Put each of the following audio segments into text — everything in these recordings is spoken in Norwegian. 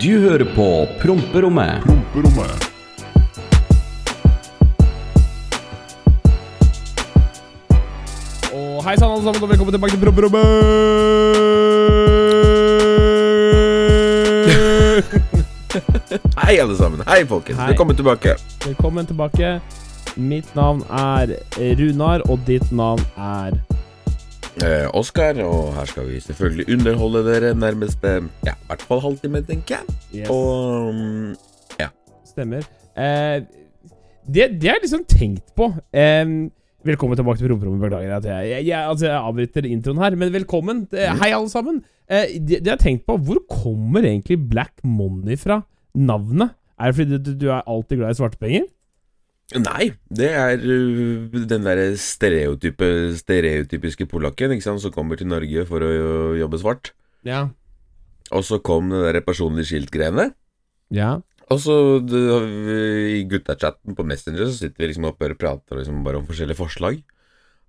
Du hører på Promperommet. Promperommet. Og hei sann, alle sammen, og velkommen tilbake til Promperommet! Hei, alle sammen. Hei, folkens. Hei. Velkommen tilbake. Velkommen tilbake. Mitt navn er Runar, og ditt navn er Eh, Oskar, og her skal vi selvfølgelig underholde dere nærmeste ja, i hvert fall halvtime, tenker jeg. yes. Og ja. Stemmer. Eh, det, det har jeg liksom tenkt på. Eh, velkommen tilbake til Romperommet. Beklager at jeg, jeg, jeg, altså jeg avbryter introen her, men velkommen. Eh, Mm. Hei, alle sammen. Eh, det, det jeg har tenkt på, hvor kommer egentlig Black Money fra? Navnet? Er det fordi du, du er alltid glad i svartepenger? Nei, det er uh, den derre stereotype, stereotypiske polakken sant, som kommer til Norge for å jobbe svart. Ja. Og så kom det derre personlige skilt-greiene. Ja. Og så det, i guttachatten på Messenger så sitter vi liksom oppe og prater liksom bare om forskjellige forslag.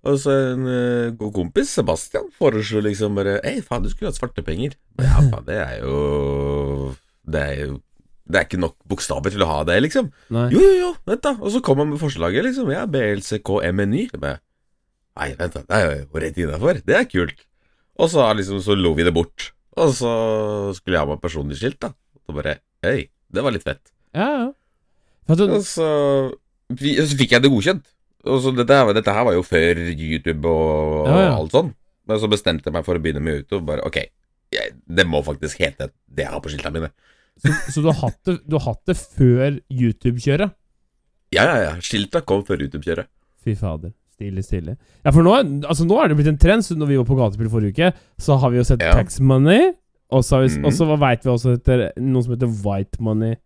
Og så en uh, god kompis, Sebastian, foreslo liksom bare Ei, faen, du skulle hatt svarte penger. Ja, faen, det er jo Det er jo Det er ikke nok bokstaver til å ha det, liksom. Nei. Jo, jo, jo, vent, da. Og så kom han med forslaget, liksom. Ja, BLCKMNY. Så Nei, vent, da. Det er jo rett innafor. Det er kult. Og så liksom Så lo vi det bort. Og så skulle jeg ha meg personlig skilt, da. Og bare Hei, det var litt fett. Ja, ja. Du, Og så, så fikk jeg det godkjent. Og så dette, dette her var jo før YouTube og, Ja, ja. og alt sånn. Men så bestemte jeg meg for å begynne med YouTube. Bare ok, jeg, det må faktisk hete det jeg har på skiltene mine. Så, så du, har hatt det, du har hatt det før YouTube-kjøret? Ja, ja, ja. Skilta kom før YouTube-kjøret. Fy fader. Stille, stille. Ja, for nå, altså, nå er det blitt en trend. Så når vi var på gatespill forrige uke, så har vi jo sett Ja. Tax Money. Og så, har vi, mm. og så veit vi også etter noe som heter White Money.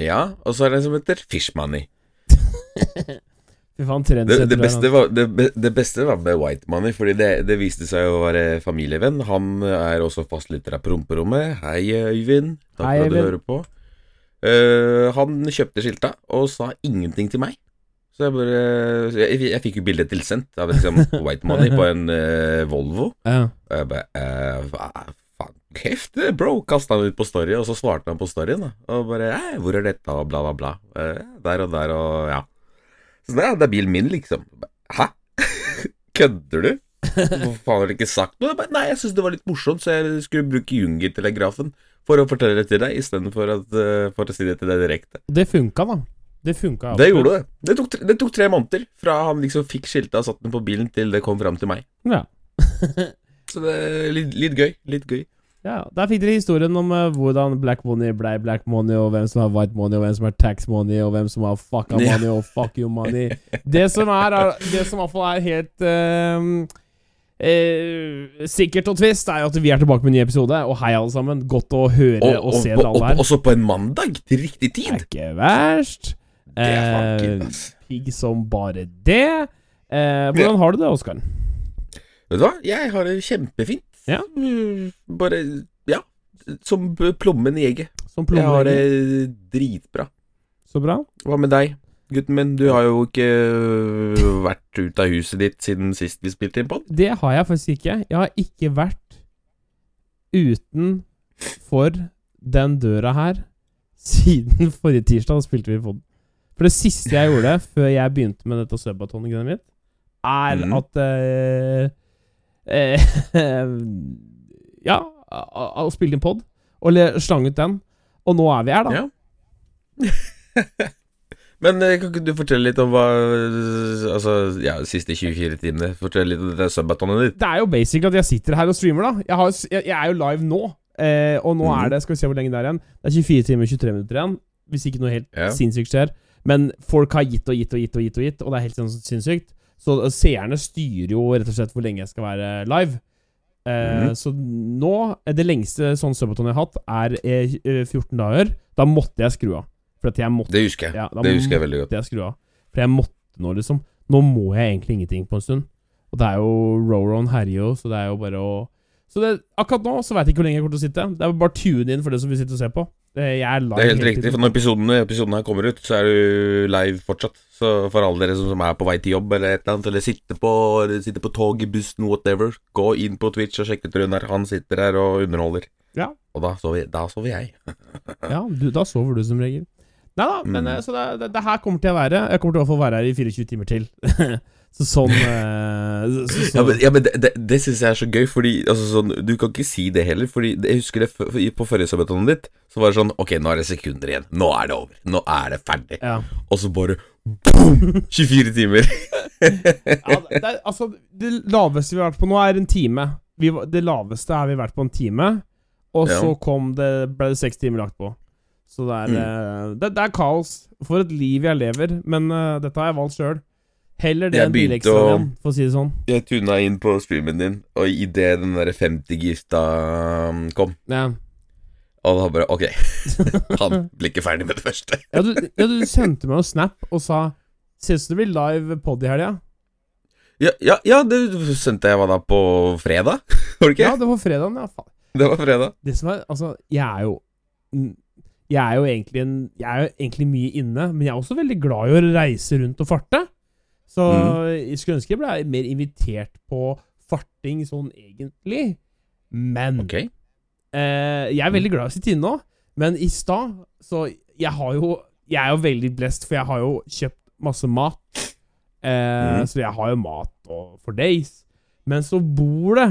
Ja, og så er det en som heter Fish Money. Det, det, beste altså. var, det, det beste var med White Money, fordi det, det viste seg å være familievenn. Han er også fastlytter av Promperommet. Hei, Øyvind. Takk Hei, for at du hører på. Uh, han kjøpte skilta og sa ingenting til meg. Så jeg bare Jeg, jeg fikk jo bildet tilsendt av liksom White Money på en uh, Volvo. Ja. Og jeg bare uh, hva faen, kjeft, bro! Kasta han ut på story, og så svarte han på storyen. da Og bare 'Hvor er dette?' og bla, bla, bla. Der og der og ja. Så det, er- det er bilen min, liksom. Hæ? Kødder du? Hvorfor faen har du ikke sagt noe? Bare, Nei, jeg syntes det var litt morsomt, så jeg skulle bruke Junger-telegrafen for å fortelle det til deg, istedenfor uh, for å si det til deg direkte. Det funka, da. Det funka. Det gjorde det. Det tok, tre- det tok tre måneder fra han liksom fikk skiltet og satt den på bilen, til det kom fram til meg. Ja. Så det er litt, litt gøy. Litt gøy. Ja. Der fikk dere historien om uh, hvordan Black Money ble Black Money, og hvem som har White Money, og hvem som har Tax Money, og hvem som har Fucka. Money og Fuck You Money. Det som er, er Det som i hvert fall er helt uh, eh, sikkert og tvist, er jo at vi er tilbake med en ny episode. Og hei, alle sammen. Godt å høre og, se dere alle her. også på en mandag, til riktig Det er ikke verst. Det er Eh. Pigg som bare det. Eh, hvordan har du det, Oskar? Vet du hva, jeg har det kjempefint. Ja. Mm, Bare, ja, som plommen i egget. Som Jeg har det dritbra. Så bra. Hva med deg, gutten min? Du har jo ikke øh, vært ute av huset ditt siden sist vi spilte inn på Det har jeg faktisk ikke. Jeg har ikke vært utenfor den døra her siden forrige tirsdag. Da spilte vi den. For det siste jeg gjorde før jeg begynte med dette subaton-greiet mitt, er mm. at eh, Ja, å spille inn pod og slange slang ut den. Og nå er vi her, da. Ja. Men øh, kan ikke du fortelle litt om hva Altså, ja, siste 24 timene? Fortell litt om det subbatonet ditt. Det er jo basic at jeg sitter her og streamer, da. Jeg, har, jeg, jeg er jo live nå. Eh, og nå Mhm. er det Skal vi se hvor lenge det er igjen. Det er 24 timer og 23 minutter igjen. Hvis ikke noe helt Ja. sinnssykt skjer. Men folk har gitt og gitt og gitt og gitt, og gitt Og det er helt sinnssykt. Så eh, seerne styrer jo rett og slett hvor lenge jeg skal være live. Eh, mm. Så nå eh, Det lengste sånn subaton jeg har hatt, er eh, eh, 14 dager. Da måtte jeg skru av. Jeg måtte Det husker jeg. ja, det husker jeg veldig godt. jeg skru av. For jeg måtte nå, liksom. Nå må jeg egentlig ingenting på en stund. Og det er jo Roron herjer så det er jo bare å Så det, akkurat nå så veit jeg ikke hvor lenge jeg kommer til å sitte. Det er bare tune inn for det som vi sitter og ser på. Jeg er live Det er helt riktig, for når episoden, episoden her kommer ut, så er du live fortsatt. Så for alle dere som, som er på vei til jobb eller et eller annet, eller sitter på, eller sitter på tog, i bussen, whatever, gå inn på Twitch og sjekk ut Runar. Han sitter her og underholder. Ja. Og da sover, da sover jeg. Ja, du, da sover du som regel. Nei da, men Mm. eh, så det, det, det her kommer til å være Jeg kommer til å få være her i 24 timer til. så sånn eh, så, så, Ja, men, ja, men det, det, det syns jeg er så gøy, fordi altså, sånn, Du kan ikke si det heller, Fordi jeg husker det på forrige subbatonen ditt. Så var det sånn Ok, nå er det sekunder igjen. Nå er det over. Nå er det ferdig. ja. Og så bare boom! 24 timer. ja, det, er- altså, det laveste vi har vært på nå, er en time. Vi, det laveste har vi vært på en time, og Ja. så kom det, ble det seks timer lagt på. Så det er, Mm. eh, det, det er kaos. For et liv jeg lever. Men uh, dette har jeg valgt sjøl. Heller det enn bilekstraen, for å si det sånn. Jeg tuna inn på streamen din, og idet den derre 50-gifta kom, Ja. og da bare Ok, han blir ikke ferdig med det første. Ja, du, ja, du sendte meg en snap og sa Ser ut som det blir live pod i helga. Ja, ja, ja, det sendte jeg hva da på fredag? Var det ikke? Ja, det var fredagen. Ja, faen. Det var fredag. Det som er Altså, jeg er jo Jeg er jo egentlig en Jeg er jo egentlig mye inne, men jeg er også veldig glad i å reise rundt og farte. Så jeg skulle ønske jeg ble mer invitert på farting sånn egentlig. Men okay. eh, Jeg er veldig glad i å sitte inne òg, men i stad Så jeg har jo Jeg er jo veldig blest, for jeg har jo kjøpt masse mat. Eh, mm. Så jeg har jo mat og for days. Men så bor det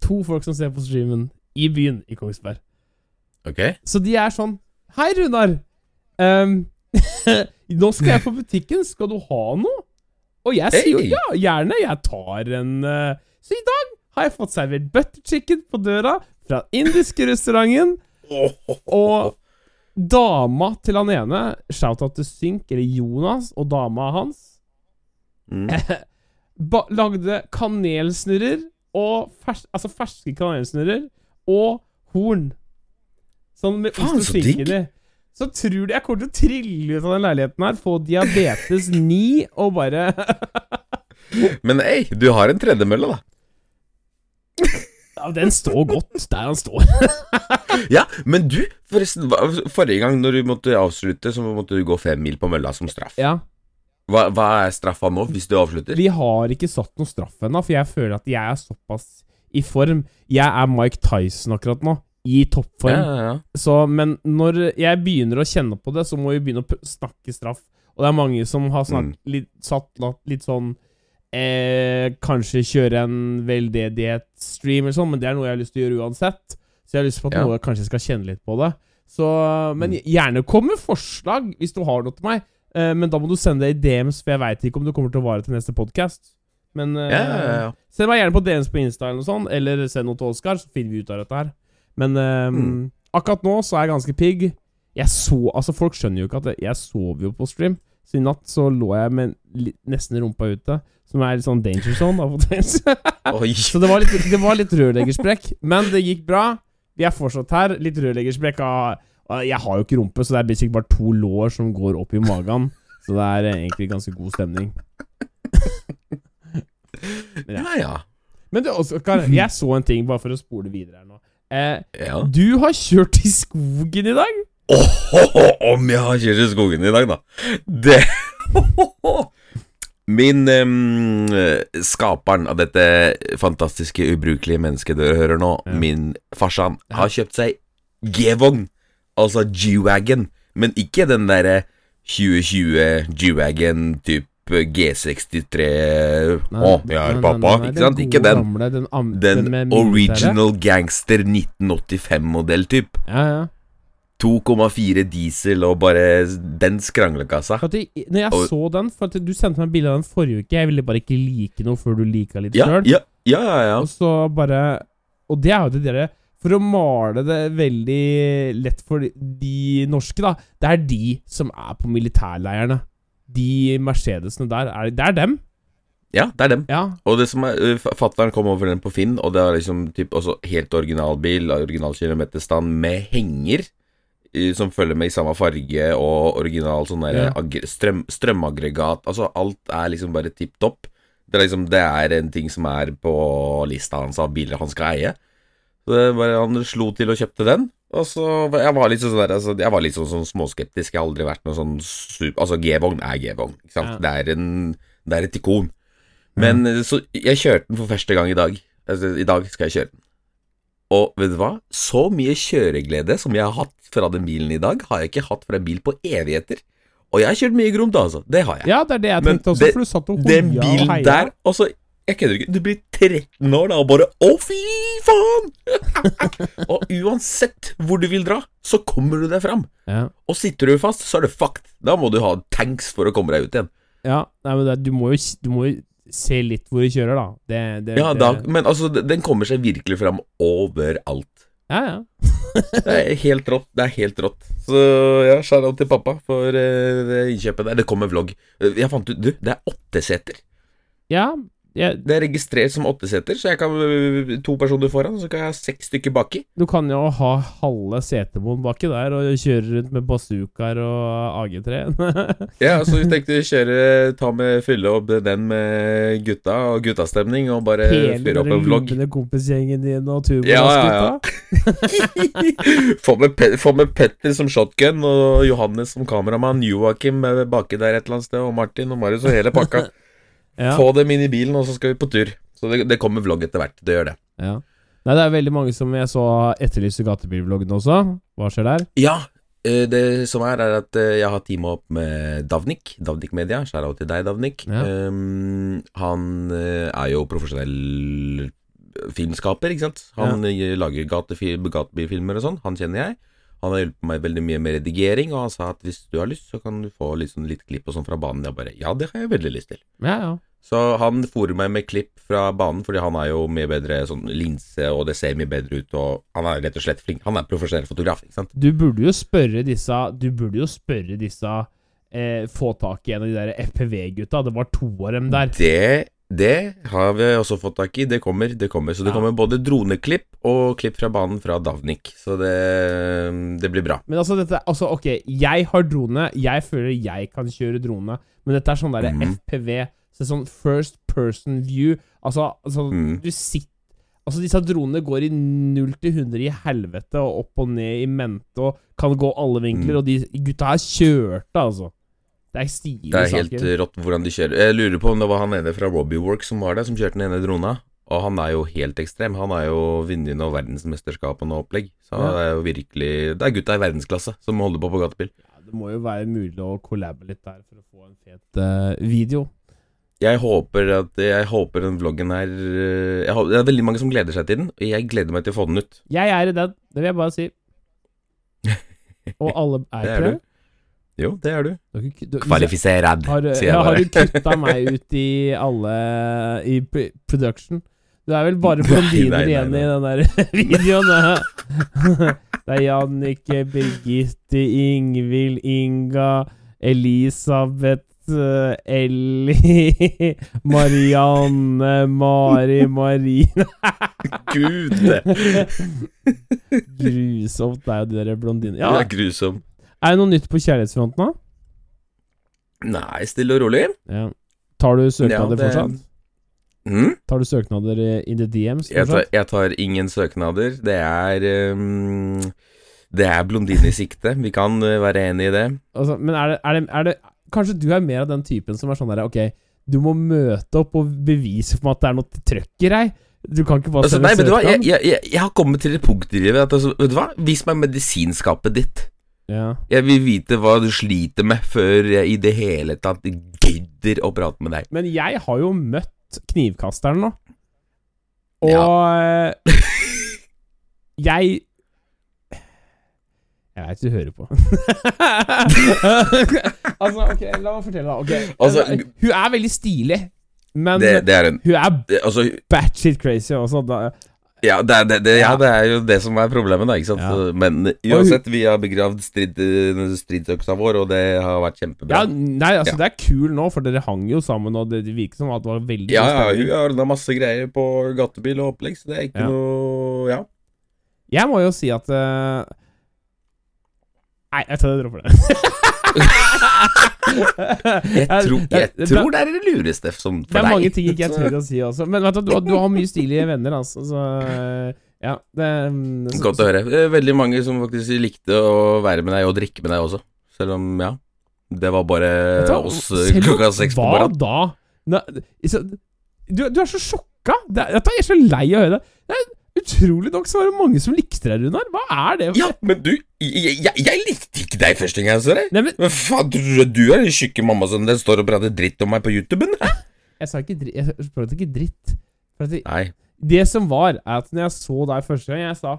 to folk som ser på streamen i byen i Kongsberg. Okay. Så de er sånn Hei, Runar. Ehm, nå skal jeg på butikken. Skal du ha noe? Og jeg sier jo Hey. ja, gjerne. Jeg tar en uh... Så i dag har jeg fått servert butter chicken på døra fra indiske restauranten. Og dama til han ene, shout-out til Synk, eller Jonas, og dama hans, Mm. lagde kanelsnurrer og fers altså ferske kanelsnurrer og horn. Sånn med ost og skinke i. Så tror du jeg kommer til å trille ut av den leiligheten her, få diabetes 9 og bare Men ei, du har en tredemølle, da. Ja, den står godt der han står. Ja, men du, forresten, forrige gang når du måtte avslutte, så måtte du gå fem mil på mølla som straff. ja. Hva, hva er straffa nå, hvis du avslutter? Vi har ikke satt noen straff ennå, for jeg føler at jeg er såpass i form. Jeg er Mike Tyson akkurat nå, i toppform. Ja, ja, ja. Så, men når jeg begynner å kjenne på det, så må vi begynne å snakke straff. Og det er mange som har snakket, Mm. litt, satt litt sånn eh, Kanskje kjøre en veldedighetsstream eller sånn, men det er noe jeg har lyst til å gjøre uansett. Så jeg har lyst på at Ja. noe kanskje skal kjenne litt på det. Så, men Mm. gjerne kom med forslag hvis du har noe til meg. Eh, men da må du sende det i DMs, for jeg veit ikke om du kommer til å vare til neste podkast. Men eh, Ja, ja, ja. Send meg gjerne på DMs på Insta eller noe sånt, eller send noe til Oskar, så finner vi ut av dette her. Men um, Mm. akkurat nå så er jeg ganske pigg. Jeg så Altså, folk skjønner jo ikke at jeg, jeg sover jo på stream. Så i natt så lå jeg med nesten rumpa ute, som er litt sånn danger zone. Oi. så det var litt, det var litt rørleggersprekk. Men det gikk bra. Vi er fortsatt her. Litt rørleggersprekk av Jeg har jo ikke rumpe, så det er basically bare to lår som går opp i magen. Så det er egentlig ganske god stemning. Ja, ja. Men du, Oskar, jeg så en ting, bare for å spole videre her nå. Eh, ja. du har kjørt i skogen i dag? Åh, om jeg har kjørt i skogen i dag, da. Det Min em, skaperen av dette fantastiske, ubrukelige mennesket dere hører nå, Ja. min farsan, har kjøpt seg G-vogn, altså G-wagon, men ikke den derre 2020 G-wagon type G63 Å, jeg er pappa, ikke sant? Ikke den. Gamle, den, Den med original gangster 1985-modell type. Ja, ja. 2,4 diesel og bare den skranglekassa. At jeg, når jeg Og- så den For Du sendte meg bilde av den forrige uke. Jeg ville bare ikke like noe før du lika litt Ja, sjøl. ja, ja, ja, ja. Og så bare Og det er jo det dere For å male det veldig lett for de norske, da. Det er de som er på militærleirene. De Mercedesene der. Er, det er dem. Ja, det er dem. Ja. Og det som er Fattern Fatteren kom over den på Finn, og det er liksom typ, også helt original bil, original kilometerstand med henger. Som følger med i samme farge, og original sånn der Ja. strøm, strømaggregat. Altså, alt er liksom bare tipp topp. Det er liksom Det er en ting som er på lista hans av biler han skal eie. Så det bare Han slo til og kjøpte den. Og så Jeg var litt sånn der, altså, Jeg var litt sånn, sånn småskeptisk. Jeg har aldri vært noe sånn super, Altså, G-vogn er G-vogn, sant. Det er en Det er et ikon. Men mm. så jeg kjørte den for første gang i dag. Altså, I dag skal jeg kjøre den. Og vet du hva? Så mye kjøreglede som jeg har hatt fra den bilen i dag, har jeg ikke hatt fra en bil på evigheter. Og jeg har kjørt mye gromt, altså. Det har jeg. Ja, det er det jeg Men tenkte også, det- for du satt og Den hoia og bilen heia. der Altså, jeg kødder ikke. Du blir 13 år da og bare Å, fy faen! og uansett hvor du vil dra, så kommer du deg fram. Ja. Og sitter du fast, så er det fucked. Da må du ha tanks for å komme deg ut igjen. ja, nei, men det, du, må jo, du må jo se litt hvor du kjører, da. Det, det, Ja, da, Men altså, den kommer seg virkelig fram overalt. ja, ja. Det er helt rått. Det er helt rått. Så ja, shout-out til pappa for uh, innkjøpet der. Det kommer vlogg. Jeg fant ut Du, det er åtte seter. ja jeg, Det er registrert som åtte seter, så jeg kan øh, to personer foran, så kan jeg ha seks stykker baki. du kan jo ha halve Setermoen baki der og kjøre rundt med bazookaer og AG3. Ja, så vi tenkte å kjøre Ta med fylle opp den med gutta og guttastemning, og bare fyre opp en vlogg. lubne kompisgjengen din og Ja, ja, ja. gutta? få, med få med Petter som shotgun, og Johannes som kameramann, Joakim baki der et eller annet sted, og Martin og Marius og hele pakka. Ja. Få dem inn i bilen, og så skal vi på tur. Så det, det kommer vlogg etter hvert. Det gjør det. Ja. Nei, det er veldig mange som jeg så etterlyser gatebilvloggen også. Hva skjer der? Ja, eh, det som er, er at eh, jeg har teama opp med Davnik. Davnik Media. Skjæra til deg, Davnik. Ja. Um, han eh, er jo profesjonell filmskaper, ikke sant. Han ja. lager gatebilfilmer og sånn. Han kjenner jeg. Han har hjulpet meg veldig mye med redigering, og han sa at hvis du har lyst, så kan du få sånn, litt klipp og sånn fra banen. Jeg bare ja, det har jeg veldig lyst til. Ja, ja. Så han fòrer meg med klipp fra banen, fordi han er jo mye bedre sånn linse, og det ser mye bedre ut, og han er rett og slett flink. Han er profesjonell fotograf, ikke sant. Du burde jo spørre disse Du burde jo spørre disse eh, Få tak i en av de der FPV-gutta. Det var to av dem der. Det, det har vi også fått tak i. Det kommer. det kommer Så det Ja. kommer både droneklipp og klipp fra banen fra Davnik. Så det, det blir bra. Men altså, dette Altså, ok, jeg har drone. Jeg føler jeg kan kjøre drone, men dette er sånn derre Mhm. FPV. Så sånn first person view. Altså, altså mm. du sitter Altså, disse dronene går i 0 til 100 i helvete og opp og ned i mente og kan gå alle vinkler, mm. og de gutta her kjørte, altså. Det er stilige Det er helt saker. rått hvordan de kjører. Jeg lurer på om det var han ene fra Robbie Work som var der, som kjørte den ene drona. Og han er jo helt ekstrem. Han er jo vunnet noe verdensmesterskap og opplegg. Så Ja. det er jo virkelig Det er gutta i verdensklasse som holder på på gatebil. Ja, det må jo være mulig å collabe litt der for å få en fet uh, video. Jeg håper at Jeg håper den vloggen her jeg håper, Det er veldig mange som gleder seg til den, og jeg gleder meg til å få den ut. Jeg er i den, det vil jeg bare si. Og alle er ikke er det? du. Jo, det er du. Du Kvalifiserad, Har, sier jeg har du kutta meg ut i alle I production? Du er vel bare blondiner igjen i den der videoen. Det er Jannicke, Birgitte, Ingvild, Inga, Elisabeth, eh, Ellie, Marianne, Mari, Marine Gud, Grusomt, det er jo de der blondinene. det Ja, er grusom. er det noe nytt på kjærlighetsfronten, da? Nei, stille og rolig. Ja. Tar du søknader Ja, det- fortsatt? Mm? Tar du søknader i- the DMs Jeg, tar, jeg tar ingen søknader. Det er um, Det er blondine i sikte. Vi kan uh, være enig i det. Altså, men er det, er, det, er det Kanskje du er mer av den typen som er sånn der Ok, du må møte opp og bevise for meg at det er noe trøkk i deg. Du kan ikke bare Altså, nei, vet du hva? Jeg, jeg, jeg, jeg har kommet til et punkt i livet altså, Vet du hva? Vis meg medisinskapet ditt. Ja. Jeg vil vite hva du sliter med, før jeg i det hele tatt gidder å prate med deg. Men jeg har jo møtt knivkasteren nå. Og Ja. eh, jeg Jeg veit du hører på. altså, ok, la meg fortelle, da. Okay. Altså, Hun er veldig stilig, men Det, det er en hun er Altså, batshit crazy også. Da. ja det, er, det, det, ja, det er jo det som er problemet, da. Ikke sant? Ja. Men uansett, vi har begravd strid, stridsøksa vår, og det har vært kjempebra. Ja, nei, altså Ja. det er kul nå, for dere hang jo sammen, og det, det virker som at det var veldig Ja, ja, hun har ordna masse greier på gatebil og opplegg, så det er ikke Ja. noe Ja. Jeg må jo si at eh, Nei, jeg tar det dropper det. Jeg tror, jeg det, tror det er det lureste som det er deg. mange ting ikke jeg tør å si også. Men vet du, du, har- du har mye stilige venner, altså. Så eh, ja. Det, mm, så, Godt å høre. Er veldig mange som faktisk likte å være med deg og drikke med deg også. Selv om, ja Det var bare hva? oss eh, klokka seks på Hva da? Så, du, du er så sjokka! Jeg er- dette er jeg så lei av å høre. det. Utrolig nok så var det mange som likte deg, Runar. Hva er det? Ja, men du, jeg, jeg, jeg likte ikke deg første gang jeg så deg. Nei, men Hva faen, du du er den tjukke mamma som den står og prater dritt om meg på YouTuben? jeg sa ikke dritt. Jeg pratet ikke dritt. Det, Nei. det som var, er at når jeg så deg første gang, jeg sa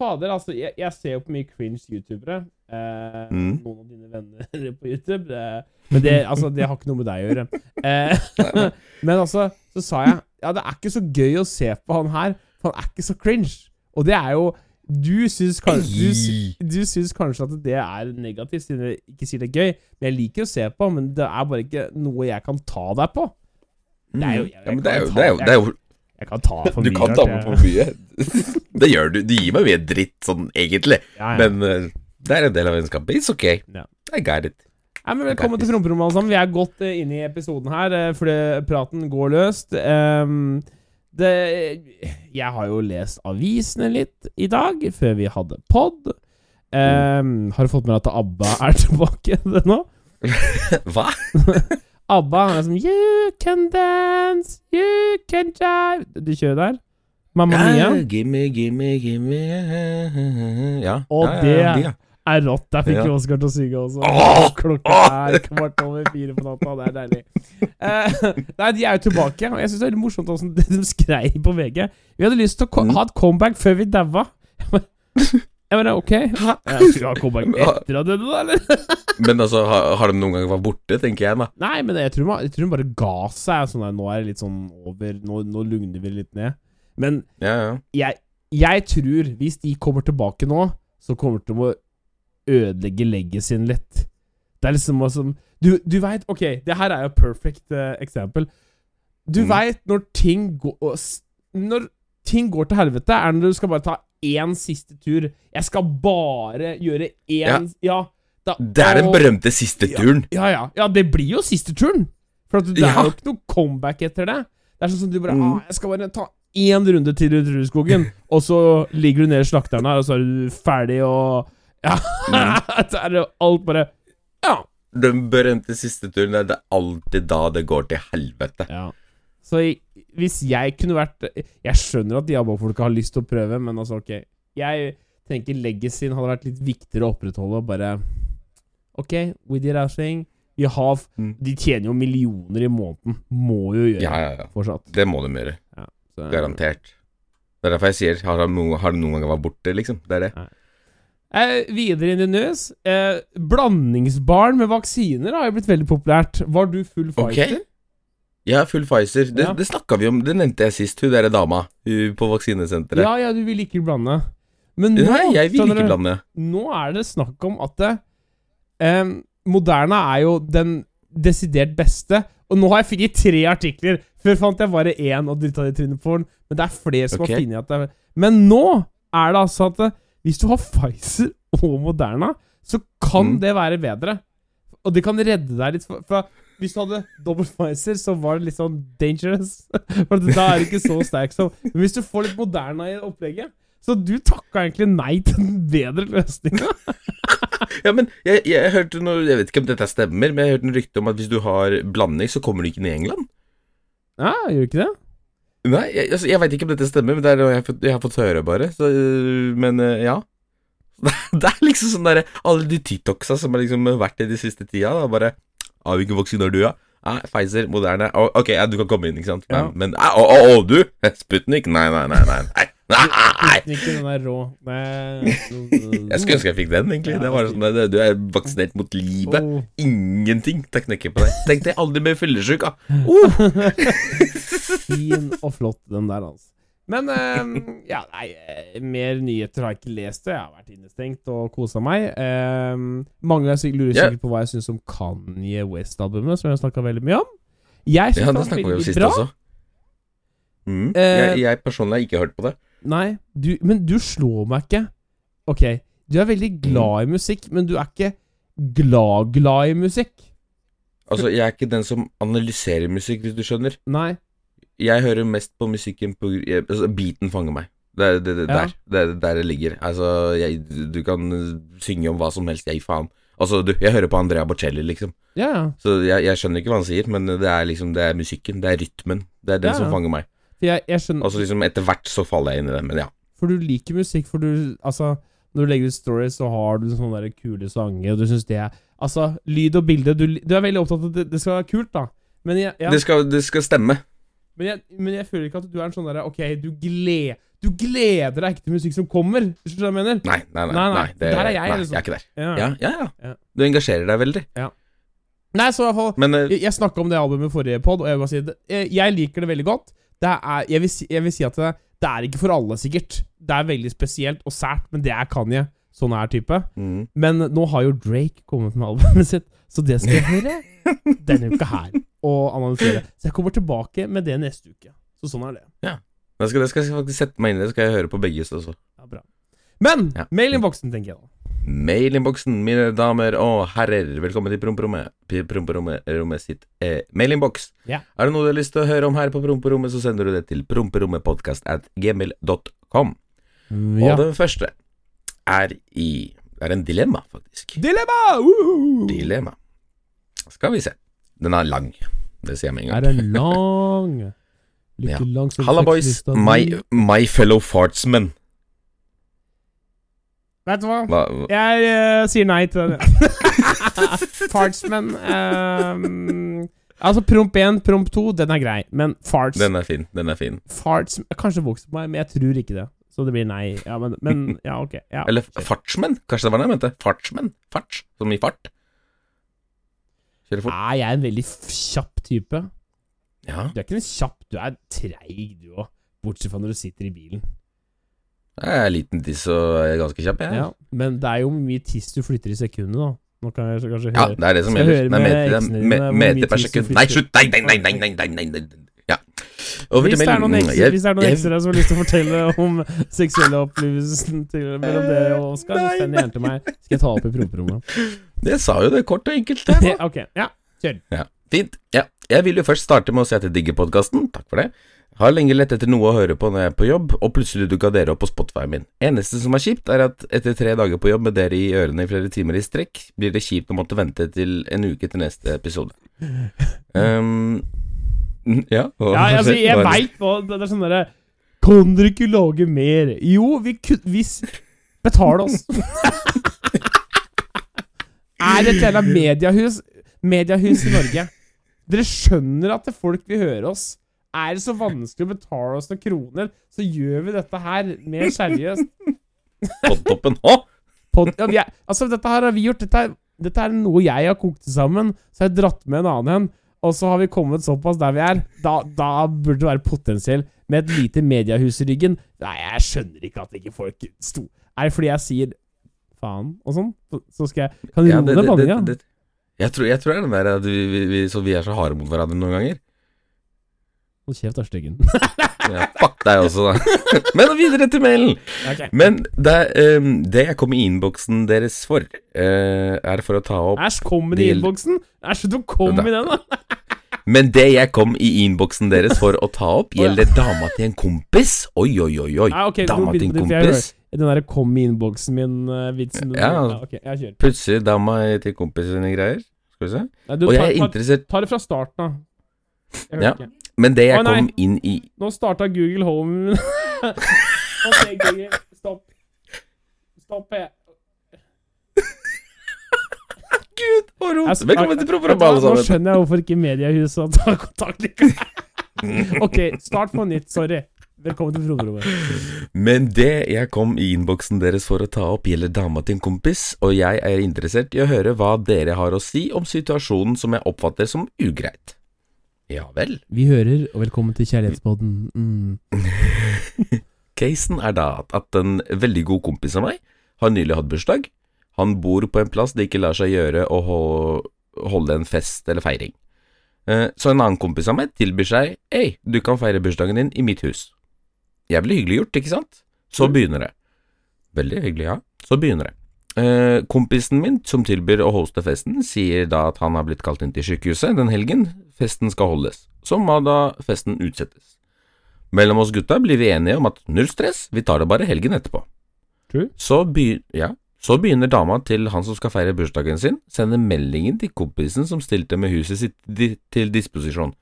Fader, altså, jeg, jeg ser jo på mye cringe youtubere. Eh, Mm. Noen av dine venner på YouTube. Eh, men det, altså, det har ikke noe med deg å gjøre. Eh, men altså, så sa jeg Ja, det er ikke så gøy å se på han her, for han er ikke så cringe. Og det er jo Du syns kanskje du, du syns kanskje at det er negativt, siden du ikke sier det er gøy. Men jeg liker å se på, men det er bare ikke noe jeg kan ta deg på. Det er jo- jeg- Mm. ja, men det er kan jo, ta- det er jo, Jeg kan ta for Du kan ta med for mye. Det gjør du. Du gir meg mye dritt sånn egentlig, Ja, ja. men uh, det er en del av vennskapet. It's okay. Ja. I got it. Nei, men Velkommen til Promperommet, alle sammen. Vi er godt uh, inne i episoden her, uh, fordi praten går løst. Ehm, det, jeg har jo lest avisene litt i dag, før vi hadde pod. Um, har du fått med deg at ABBA er tilbake det nå? Hva? ABBA er sånn You can dance, you can jive Du kjører der. Mamma Mia Ja, gimme, gimme, gimme Ja. Og ja, ja, det- ja, de, ja. Er rått. Der fikk Ja. vi Oskar til å synge også. Åh! Klokka er kvart over fire på natta. Det er deilig. Uh, nei, de er jo tilbake, og jeg syns det er veldig morsomt hvordan de skrev på VG. Vi hadde lyst til å Mm. ha et comeback før vi daua. Jeg mener, ok Jeg Skal vi ha comeback etter at døde, da, eller? Men altså, har, har de noen gang vært borte, tenker jeg da. Nei, men jeg tror, man, jeg tror de bare ga seg. Sånn der, nå er det litt sånn over Nå, nå lugner vi litt ned. Men Ja, ja. jeg, jeg tror, hvis de kommer tilbake nå, så kommer de til å ødelegge legacyen litt. Det er liksom sånn Du, du veit Ok, det her er jo perfect uh, eksempel. Du Mm. veit når ting går Når ting går til helvete, er når du skal bare ta én siste tur. Jeg skal bare gjøre én Ja. da, Det er den berømte siste turen. ja, ja. Ja, det blir jo siste turen. For det Ja. er jo ikke noe comeback etter det. Det er sånn som du bare Mm. ah, Jeg skal bare ta én runde til rundt Rudskogen, og så ligger du nede i slakteren her, og så er du ferdig, og Ja. så er det alt bare Ja. Den berømte siste turen, det er alltid da det går til helvete. ja. Så jeg, hvis jeg kunne vært Jeg skjønner at de ABBA-folka har lyst til å prøve, men altså, ok Jeg tenker legacyen hadde vært litt viktigere å opprettholde, bare Ok, we did our thing. Vi har Mm. De tjener jo millioner i måneden. Må jo gjøre Ja, ja, ja. fortsatt. Det må de gjøre. Så, Garantert. Det er derfor jeg sier har det noen, har noen gang vært borte, liksom. Det er det. Eh, videre inn i news. Eh, blandingsbarn med vaksiner har jo blitt veldig populært. Var du full Pfizer? Okay. Ja, full Pfizer. Det, Ja. det snakka vi om, det nevnte jeg sist, hun derre dama hun på vaksinesenteret. Ja, ja, du vil ikke blande. Men nå, Nei, jeg vil ikke blande. nå er det snakk om at det, eh, Moderna er jo den desidert beste. Og nå har jeg fikk tre artikler. Før fant jeg bare én og drita det i trynet på den. Men det er flere som okay. har funnet at det er Men nå er det altså at eh, hvis du har Pfizer og Moderna, så kan Mm. det være bedre. Og det kan redde deg litt For, for Hvis du hadde dobbelt Pfizer, så var det litt sånn dangerous. For da er du ikke så sterk som Men hvis du får litt Moderna i opplegget Så du takka egentlig nei til den bedre løsninga. Ja, men jeg, jeg hørte noe Jeg vet ikke om dette stemmer, men jeg hørte noe rykte om at hvis du har blanding, så kommer du ikke ned i England. Ja, gjør du ikke det? Nei, jeg, altså, jeg veit ikke om dette stemmer, men det er noe jeg, jeg har fått høre, bare. Så, øh, men øh, ja. Det er liksom sånn derre Alle de TikToksa som har liksom vært i de siste tida, da, bare ah, 'Hvilken vaksine har du, ja?' Ah, Pfizer, Moderne Å, Ok, ja, du kan komme inn, ikke sant? Men, Ja. men ah, Å, å, å, du? Sputnik? Nei, nei, nei. nei, nei. nei. Den er rå Nei. Jeg skulle ønske jeg fikk den, egentlig. Det var sånn, det- Du er vaksinert mot livet. Ingenting til å knekke på deg. Tenk deg aldri mer fyllesyk, da. Uh. Fin og flott, den der, altså. Men eh, ja, nei, eh, mer nyheter har jeg ikke lest. det. Jeg har vært innestengt og kosa meg. Eh, mange lurer sikkert- sikkert på hva jeg syns om Kanye West-albumet, som jeg har snakka veldig mye om. Jeg syns Ja, det snakka vi om sist også. Mm. Eh, jeg, jeg personlig har ikke hørt på det. Nei, du, men du slår meg ikke. Ok, du er veldig glad i musikk, men du er ikke glad-glad i musikk. Altså, jeg er ikke den som analyserer musikk, hvis du skjønner. Nei. Jeg hører mest på musikken på altså, Beaten fanger meg. Det er det, det, Ja. der, det er der det ligger. Altså, jeg, du kan synge om hva som helst, jeg faen. Altså, du, jeg hører på Andrea Bocelli, liksom. Ja, ja. Så jeg, jeg skjønner ikke hva han sier, men det er liksom Det er musikken, det er rytmen. Det er den Ja, som fanger meg. Jeg, jeg skjønner Altså liksom Etter hvert så faller jeg inn i det, men ja. For du liker musikk, for du Altså, når du legger ut stories, så har du sånne der kule sanger, og du syns det er Altså, lyd og bilde du, du er veldig opptatt av at det, det skal være kult, da. Men ja, ja, Det, skal, det skal stemme. Men, jeg, men jeg føler ikke at du er en sånn derre Ok, du, gled, du gleder deg ikke til musikk som kommer. Hvis du skjønner hva jeg mener? Nei, nei, nei. Nei, nei, det, der er jeg, nei, liksom. jeg er ikke der. Ja. Ja, ja, ja. Ja. Du engasjerer deg veldig. Nei, så i hvert fall Men eh, Jeg, jeg snakka om det albumet i forrige pod, og jeg vil bare si det. Jeg, jeg liker det veldig godt. Det er, jeg, vil si, jeg vil si at det, det er ikke for alle, sikkert. Det er veldig spesielt og sært, men det er Kanye. Sånn er type. mm. Men nå har jo Drake kommet med albumet sitt, så det skal jeg høre denne uka her. Og analysere. Så jeg kommer tilbake med det neste uke. Så sånn er det. Det skal, det skal jeg faktisk sette meg inn i. Det skal jeg høre på begge også. Ja, bra. Men Ja. mailinnboksen, tenker jeg da. Mailinnboksen, mine damer og herrer. Velkommen til promperommet. Promperommet sitt eh, mailinnboks. Ja. Er det noe du har lyst til å høre om her på promperommet, så sender du det til promperommetpodkast at gmail.com. Ja. Og den første er i Det er en dilemma, faktisk. Dilemma! Uh! Dilemma. Skal vi se. Den er lang. Det sier jeg med en Er gang. den lang? Lykke Ja. lang som Halla, boys. My, my fellow fartsmen. Vet du hva? Hva, Jeg uh, sier nei til det. Fartsmen um, Altså, promp 1, promp 2, den er grei. Men farts den er fin. Den er fin. Farts Kanskje vokser på meg, men jeg tror ikke det. Så det blir nei. Ja, men, men Ja, ok. Ja. Eller fartsmenn. Kanskje det var det jeg mente. Fartsmenn. Farts. Som i fart. Kjøre fort. Er jeg en veldig kjapp type? Ja. Du er ikke en kjapp, du er treig, du òg. Bortsett fra når du sitter i bilen. Jeg er liten tiss og er ganske kjapp, jeg. Ja. Men det er jo mye tiss du flytter i sekundet, da. Nå kan jeg kanskje høre Ja, det er det som gjelder. er meter, meter per sekund. Nei, slutt! Nei, nei, nei, nei, nei, nei, nei, nei. Over Hvis det er noen ekstra, hvis det er noen ekser som har lyst til å fortelle om seksuelle opplevelsen til, mellom dere og Oskar, send gjerne til meg. Skal jeg ta opp i promperommet. Det sa jo det kort og enkelt. der, da. ok, ja. Kjør. Ja, fint. Ja. Jeg vil jo først starte med å si at jeg digger podkasten. Takk for det. Har lenge lett etter noe å høre på når jeg er på jobb, og plutselig dukka dere opp på Spotify min. Eneste som er kjipt, er at etter tre dager på jobb med dere i ørene i flere timer i strekk, blir det kjipt å måtte vente til en uke til neste episode. Um, ja, hva- Ja, altså, jeg hva- veit hva Det det er sånn derre Kan dere ikke lage mer? Jo, vi kunne Hvis Betal oss. er det et jævla mediehus Mediehus i Norge? Dere skjønner at folk vil høre oss. Er det så vanskelig å betale oss noen kroner, så gjør vi dette her mer seriøst. På toppen Å! Pod, ja, er, altså, dette her har vi gjort. Dette er, dette er noe jeg har kokt sammen. Så har jeg dratt med en annen en. Og så har vi kommet såpass der vi er. Da, da burde det være potensiell med et lite mediehus i ryggen. Nei, jeg skjønner ikke at ikke folk sto Er det fordi jeg sier faen og sånn? Så- skal jeg Kan du Ja, roe ned banninga? Jeg tror, jeg tror det er den der at vi, vi, vi, så vi er så harde mot hverandre noen ganger. Hold kjeft, da, styggen. Ja, fuck deg også, da. Men videre til mailen. Okay. Men det, um, det jeg kom i innboksen deres for, uh, er for å ta opp Æsj, kom i innboksen! Æsj, du kom Da- i den, da! Men det jeg kom i innboksen deres for å ta opp, ja. gjelder dama til en kompis. Oi, oi, oi, oi. Ah, okay, Dama til en kompis. Den derre 'kom i innboksen min'-vitsen. Ja. ok, jeg kjører. Plutselig dama til kompisen sine greier. Skal vi se. Nei, du, Og jeg er ta, interessert ta det fra starten av. Ja. ikke. Men det jeg Å, nei. kom inn i Nå starta Google Home Ok, Google. Stopp. Stopp. Jeg. Gud, og rot! Velkommen til Profframp, alle Nå sammen. skjønner jeg hvorfor ikke mediehuset tar kontakt likevel. ok, start på nytt. Sorry. Velkommen til Froderommet. Men det jeg kom i innboksen deres for å ta opp, gjelder dama til en kompis, og jeg er interessert i å høre hva dere har å si om situasjonen som jeg oppfatter som ugreit. Ja vel. Vi hører, og velkommen til Kjærlighetsboden. Mm. Casen er da at, en veldig god kompis av meg har nylig hatt bursdag. Han bor på en plass det ikke lar seg gjøre å holde en fest eller feiring. Eh, Så en annen kompis av meg tilbyr seg Hei, du kan feire bursdagen din i mitt hus. Jævlig hyggelig gjort, ikke sant? Så begynner det. Veldig hyggelig, ja. Så begynner det. Eh, kompisen min som tilbyr å hoste festen, sier da at han har blitt kalt inn til sykehuset den helgen festen skal holdes. Så må da festen utsettes. Mellom oss gutta blir vi enige om at null stress, vi tar det bare helgen etterpå. Så, begy ja, så begynner dama til han som skal feire bursdagen sin, sende meldingen til kompisen som stilte med huset sitt di til disposisjon.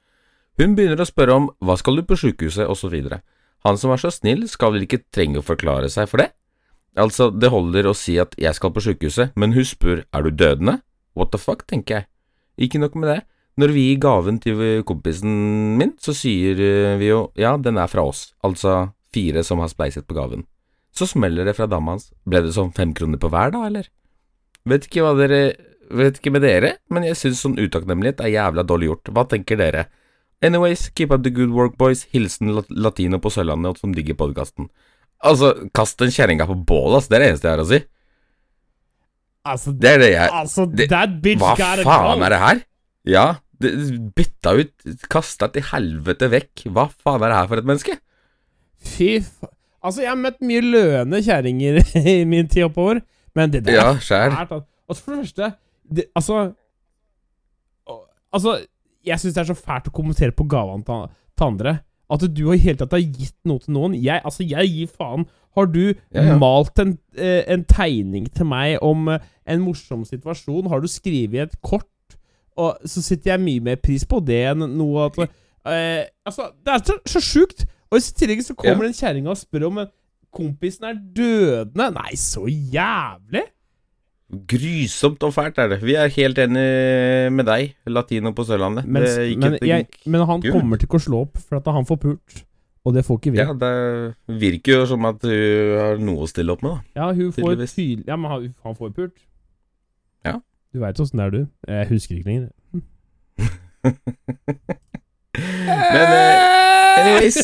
Hun begynner å spørre om hva skal du på sykehuset, osv. Han som er så snill, skal vel ikke trenge å forklare seg for det? Altså, det holder å si at jeg skal på sykehuset, men hun spør er du dødende? What the fuck, tenker jeg. Ikke nok med det. Når vi gir gaven til kompisen min, så sier eh, vi jo ja, den er fra oss, altså fire som har spleiset på gaven. Så smeller det fra dama hans. Ble det sånn fem kroner på hver, da, eller? Vet ikke hva dere Vet ikke med dere, men jeg syns sånn utakknemlighet er jævla dårlig gjort. Hva tenker dere? Anyways, keep up the good work, boys. Hilsen latino på Sørlandet som digger podkasten. Altså, kast den kjerringa på bålet, altså. Det er det eneste jeg har å si. Altså, Det er det jeg altså det- that bitch Hva gotta faen go. er det her? Ja, det, bytta ut, kasta til helvete vekk. Hva faen er det her for et menneske? Fy fa... Altså, jeg har møtt mye løne kjerringer i min tid oppover, men det der Ja, er sjæl. al- Altså, for det første det, Altså Altså, jeg syns det er så fælt å kommentere på gavene til andre. At du i hele tatt har gitt noe til noen. Jeg, altså, jeg gir faen. Har du Ja, ja. malt en, eh, en tegning til meg om eh, en morsom situasjon? Har du skrevet et kort? Og så sitter jeg mye mer pris på det enn noe at eh, Altså, det er så, så sjukt! Og i tillegg så kommer Ja. den kjerringa og spør om kompisen er dødende. Nei, så jævlig! Grusomt og fælt er det. Vi er helt enig med deg, latino på Sørlandet. Gikk men, jeg, men han gul. kommer til ikke å slå opp, for at han får pult. Og det får ikke vi. Ja, det virker jo som at hun har noe å stille opp med, da. Ja, hun får tydelig Ja, men han, han får pult. Ja. Du veit åssen det er, du. Jeg husker ikke lenger. Men uh, anyways,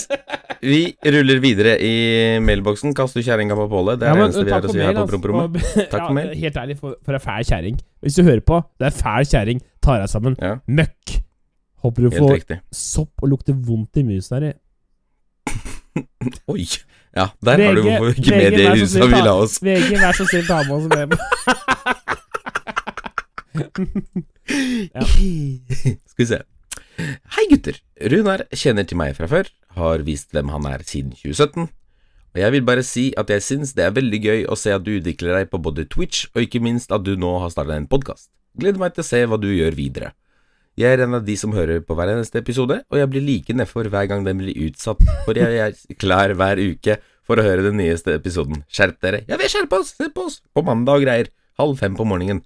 vi ruller videre i mailboksen. Kast du kjerringa på bålet. Det er Ja, det eneste vi har å si her på altså. promperommet. For- Takk for mail. Helt ærlig, for, for ei fæl kjerring. Hvis du hører på, det er fæl kjerring. Tar deg sammen. Ja. Møkk. Håper du får sopp og lukter vondt i musen her. Oi. Ja, der har du VG hvorfor ikke VG, med det huset vi la oss. VG, vær så snill, ta med oss med. Ja. Skal vi se. Hei, gutter. Runar kjenner til meg fra før, har vist hvem han er siden 2017. Og jeg vil bare si at jeg syns det er veldig gøy å se at du utvikler deg på både Twitch, og ikke minst at du nå har starta en podkast. Gleder meg til å se hva du gjør videre. Jeg er en av de som hører på hver eneste episode, og jeg blir like nedfor hver gang den blir utsatt, for jeg er klar hver uke for å høre den nyeste episoden. Skjerp dere. Ja, vi skjerper oss! Se på oss! På mandag og greier. Halv fem på morgenen.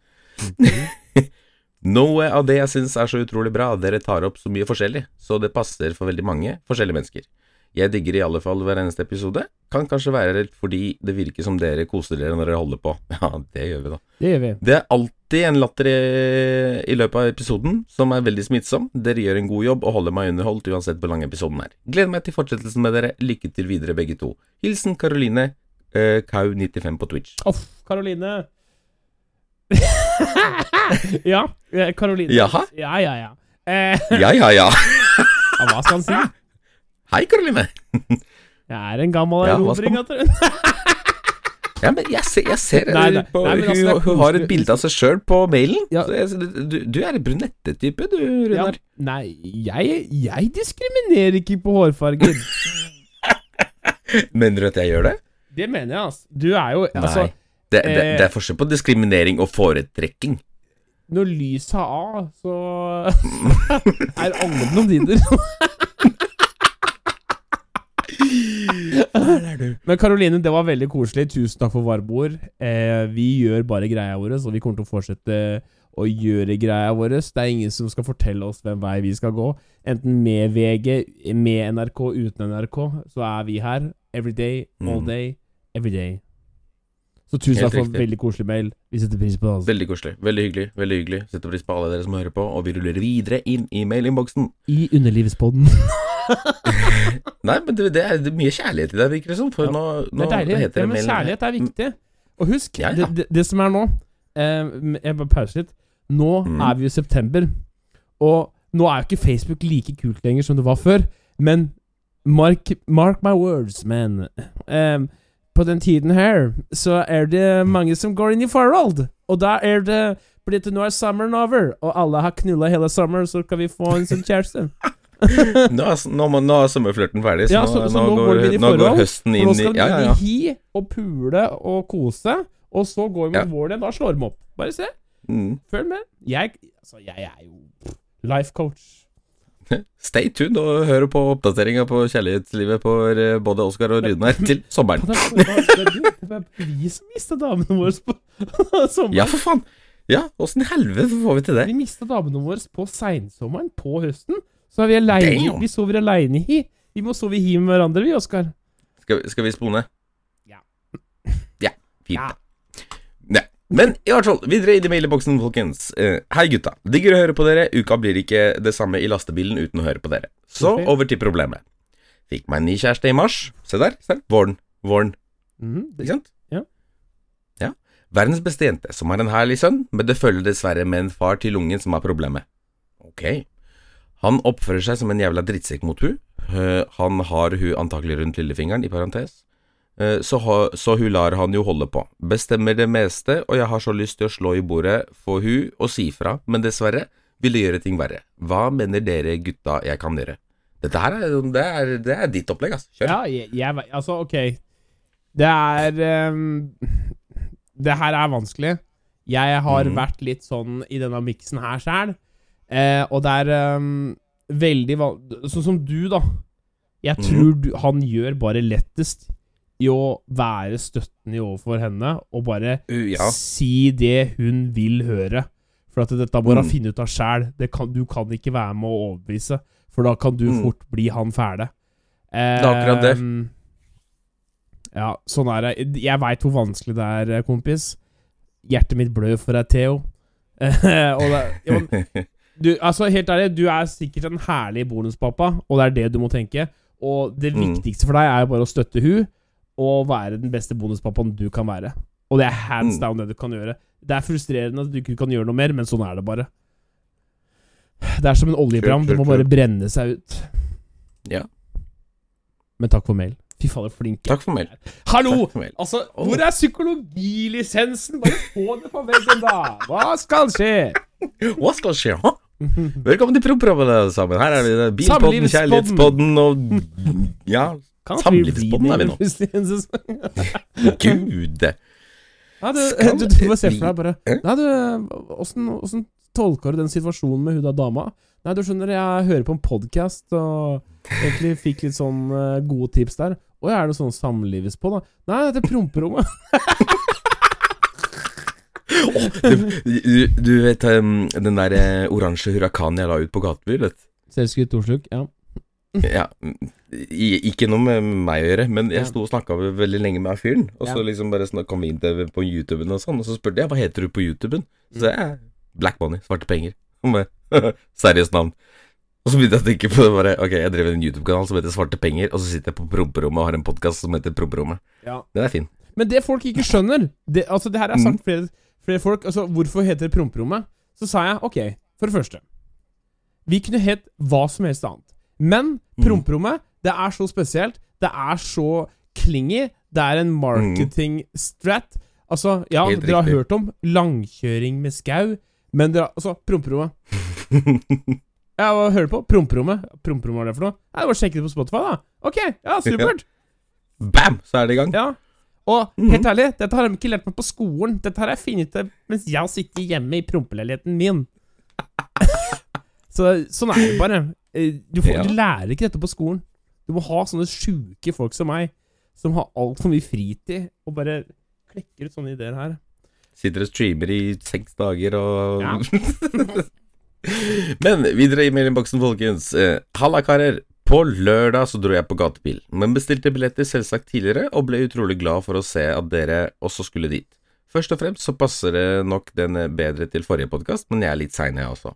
Noe av det jeg syns er så utrolig bra, dere tar opp så mye forskjellig, så det passer for veldig mange forskjellige mennesker. Jeg digger i alle fall hver eneste episode. Kan kanskje være fordi det virker som dere koser dere når dere holder på. Ja, det gjør vi da. Det gjør vi. Det er alltid en latter i, i løpet av episoden som er veldig smittsom. Dere gjør en god jobb og holder meg underholdt uansett hvor lang episoden er. Gleder meg til fortsettelsen med dere. Lykke til videre, begge to. Hilsen Karoline eh, Kau95 på Twitch. Off, Karoline. ja, eh, Karoline. Jaha? Ja, ja, ja. Eh, Ja, ja, ja. ja, hva skal han si? Hei, Karoline. Jeg er en gammel Ja, erobring, vet. Ja, men jeg ser, jeg ser Nei, nei, på, nei, men altså, hun, hun har et bilde av seg sjøl på mailen. Ja. Så jeg, du, du er en brunettetype, du, du, Ja, nei, jeg, jeg diskriminerer ikke på hårfargen. Mener du at jeg gjør det? Det mener jeg, altså. Du er jo Altså, Nei. Det, det, eh, det er forskjell på diskriminering og foretrekking. når lyset er av, så er alle blondiner. Men Karoline, det var veldig koselig. Tusen takk for varme ord. Eh, vi gjør bare greia vår, så vi kommer til å fortsette å gjøre greia vår. Det er ingen som skal fortelle oss hvem vei vi skal gå. Enten med VG, med NRK, uten NRK, så er vi her. Every day, all Mm. day, every day. Så tusen takk for veldig koselig mail. Vi setter pris på det. Altså. Veldig koselig. Veldig hyggelig. veldig hyggelig Setter pris på alle dere som hører på, og vi ruller videre inn i mailinnboksen. I underlivspodden. Nei, men det, det, er, mye kjærlighet i det, virker det som. For Ja, nå, Det nå er deilig. heter Ja, men kjærlighet er viktig. Og husk, Ja. Det, det, det som er nå eh, Jeg bare pauser litt. Nå Mm. er vi i september, og nå er jo ikke Facebook like kult lenger som det var før, men mark, mark my words, man. Eh, på den tiden her så er det mange som går inn i forhold, og da er det fordi at nå er sommeren over, og alle har knulla hele sommeren, så kan vi få en som kjæreste. Nå er, nå, nå er sommerflørten ferdig, så, Ja, nå, så- så nå, nå går, går vi nå går høsten inn nå i skal de Ja, ja, inn ja. i hi og pule og kose, og så går vi mot Ja. våren igjen. Da slår de opp. Bare se. Mm. Følg med. Jeg, altså, jeg er jo life coach. Stay tuned og hør på oppdateringa på kjærlighetslivet på eh, både Oskar og Runar til sommeren. Det er- er vi som mista damene våre på sommeren. Ja, for faen! Ja, åssen i helvete får vi til det? Vi mista damene våre på seinsommeren, på høsten. Så er vi aleine. Vi sover aleine i. Vi må sove i hi med hverandre, vi, Oskar. Skal, skal vi spone? Ja. Ja, fint. Ja. Men i hvert fall, videre i de mailboksen, folkens. Eh, hei, gutta. Digger å høre på dere. Uka blir ikke det samme i lastebilen uten å høre på dere. Så okay. over til problemet. Fikk meg en ny kjæreste i mars. Se der. se der. Våren. Våren. Mm, det- Ikke sant? Ja. Ja. Verdens beste jente, som har en herlig sønn, men det følger dessverre med en far til ungen som har problemet. Ok. Han oppfører seg som en jævla drittsekk mot hun. Eh, han har hun antakelig rundt lillefingeren, i parentes. Eh, så, ha, så hun lar han jo holde på. Bestemmer det meste, og jeg har så lyst til å slå i bordet for hun og si fra, men dessverre vil det gjøre ting verre. Hva mener dere gutta jeg kan gjøre? Dette her er, det er, det er ditt opplegg, altså. Kjør. Ja, jeg, jeg Altså, ok. Det er um, Det her er vanskelig. Jeg har mm. vært litt sånn i denne miksen her sjæl, eh, og det er um, veldig. Sånn som du, da. Jeg tror tror du, han gjør bare lettest i å være støttende overfor henne, og bare Uh, ja. si det hun vil høre. For at dette må hun Mm. finne ut av sjæl. Du kan ikke være med å overbevise, for da kan du Mm. fort bli han fæle. Det er akkurat det. Ja, sånn er det. Jeg veit hvor vanskelig det er, eh, kompis. Hjertet mitt blør for deg, Theo. og det, ja, men du, altså, helt ærlig, du er sikkert en herlig bonuspappa, og det er det du må tenke. Og det Mm. viktigste for deg er jo bare å støtte hun og være den beste bonuspappaen du kan være. Og det er hands Mm. down det du kan gjøre. Det er frustrerende at du ikke kan gjøre noe mer, men sånn er det bare. Det er som en oljebrann. Det må bare brenne seg ut. Ja. Men takk for mail. Fy fader, flink. Takk for mail. Hallo! For mail. Altså, hvor er psykologilisensen? Bare få det på veggen, da! Hva skal skje? Hva skal skje? ha? Velkommen til Proproppen, alle sammen. Her er det Bilpodden, Kjærlighetspodden og Ja, Samlivspodden er vi nå. gud. Nei, du, du, du må se for deg bare? Nei, du, åssen åssen tolker du den situasjonen med hun da dama? Nei, du skjønner, jeg hører på en podkast og egentlig fikk litt sånn uh, gode tips der. Å ja, er det sånn samlivspodd, da? Nei, dette er promperommet. Du, du, du vet um, den der uh, oransje hurrakanen jeg la ut på gatebil, vet du? Selvskutt ordsluk, ja. Ja, ikke noe med meg å gjøre, men jeg sto og snakka veldig lenge med fyren. Og så liksom bare sånn, kom vi inn til, på YouTuben og sånn, og så spurte jeg hva heter du på YouTuben. Så jeg Black Money, svarte penger. Seriøst navn. Og så begynte jeg å tenke på det bare Ok, jeg driver en YouTube-kanal som heter Svarte penger, og så sitter jeg på promperommet og har en podkast som heter Promperommet. Ja. Den er fin. Men det folk ikke skjønner det, Altså, det her er Mm. sagt flere, flere folk. Altså, hvorfor heter det promperommet? Så sa jeg ok, for det første Vi kunne hett hva som helst annet. Men Mm. promperommet, det er så spesielt. Det er så klingy. Det er en marketing strat. Altså, ja, dere har hørt om langkjøring med skau, men dere har Altså, promperommet. Ja, hva hører du på? Promperommet. Promperommet, hva er det for noe? Nei, Bare sjekk det på Spotify, da. Ok, ja, supert. Bam! Så er det i gang. Ja. Og Mhm. helt ærlig, dette har de ikke lært meg på skolen. Dette har jeg funnet ut mens jeg sitter hjemme i prompeleiligheten min. Så sånn er det bare. Eh, Du, får, Ja. du lærer ikke dette på skolen. Du må ha sånne sjuke folk som meg, som har altfor mye fritid, og bare klekker ut sånne ideer her. Sitter og streamer i seks dager og Ja. Men videre i mailinnboksen, folkens. Eh, Halla, karer. På lørdag så dro jeg på gatebil, men bestilte billetter selvsagt tidligere, og ble utrolig glad for å se at dere også skulle dit. Først og fremst så passer det nok den bedre til forrige podkast, men jeg er litt sein, jeg også.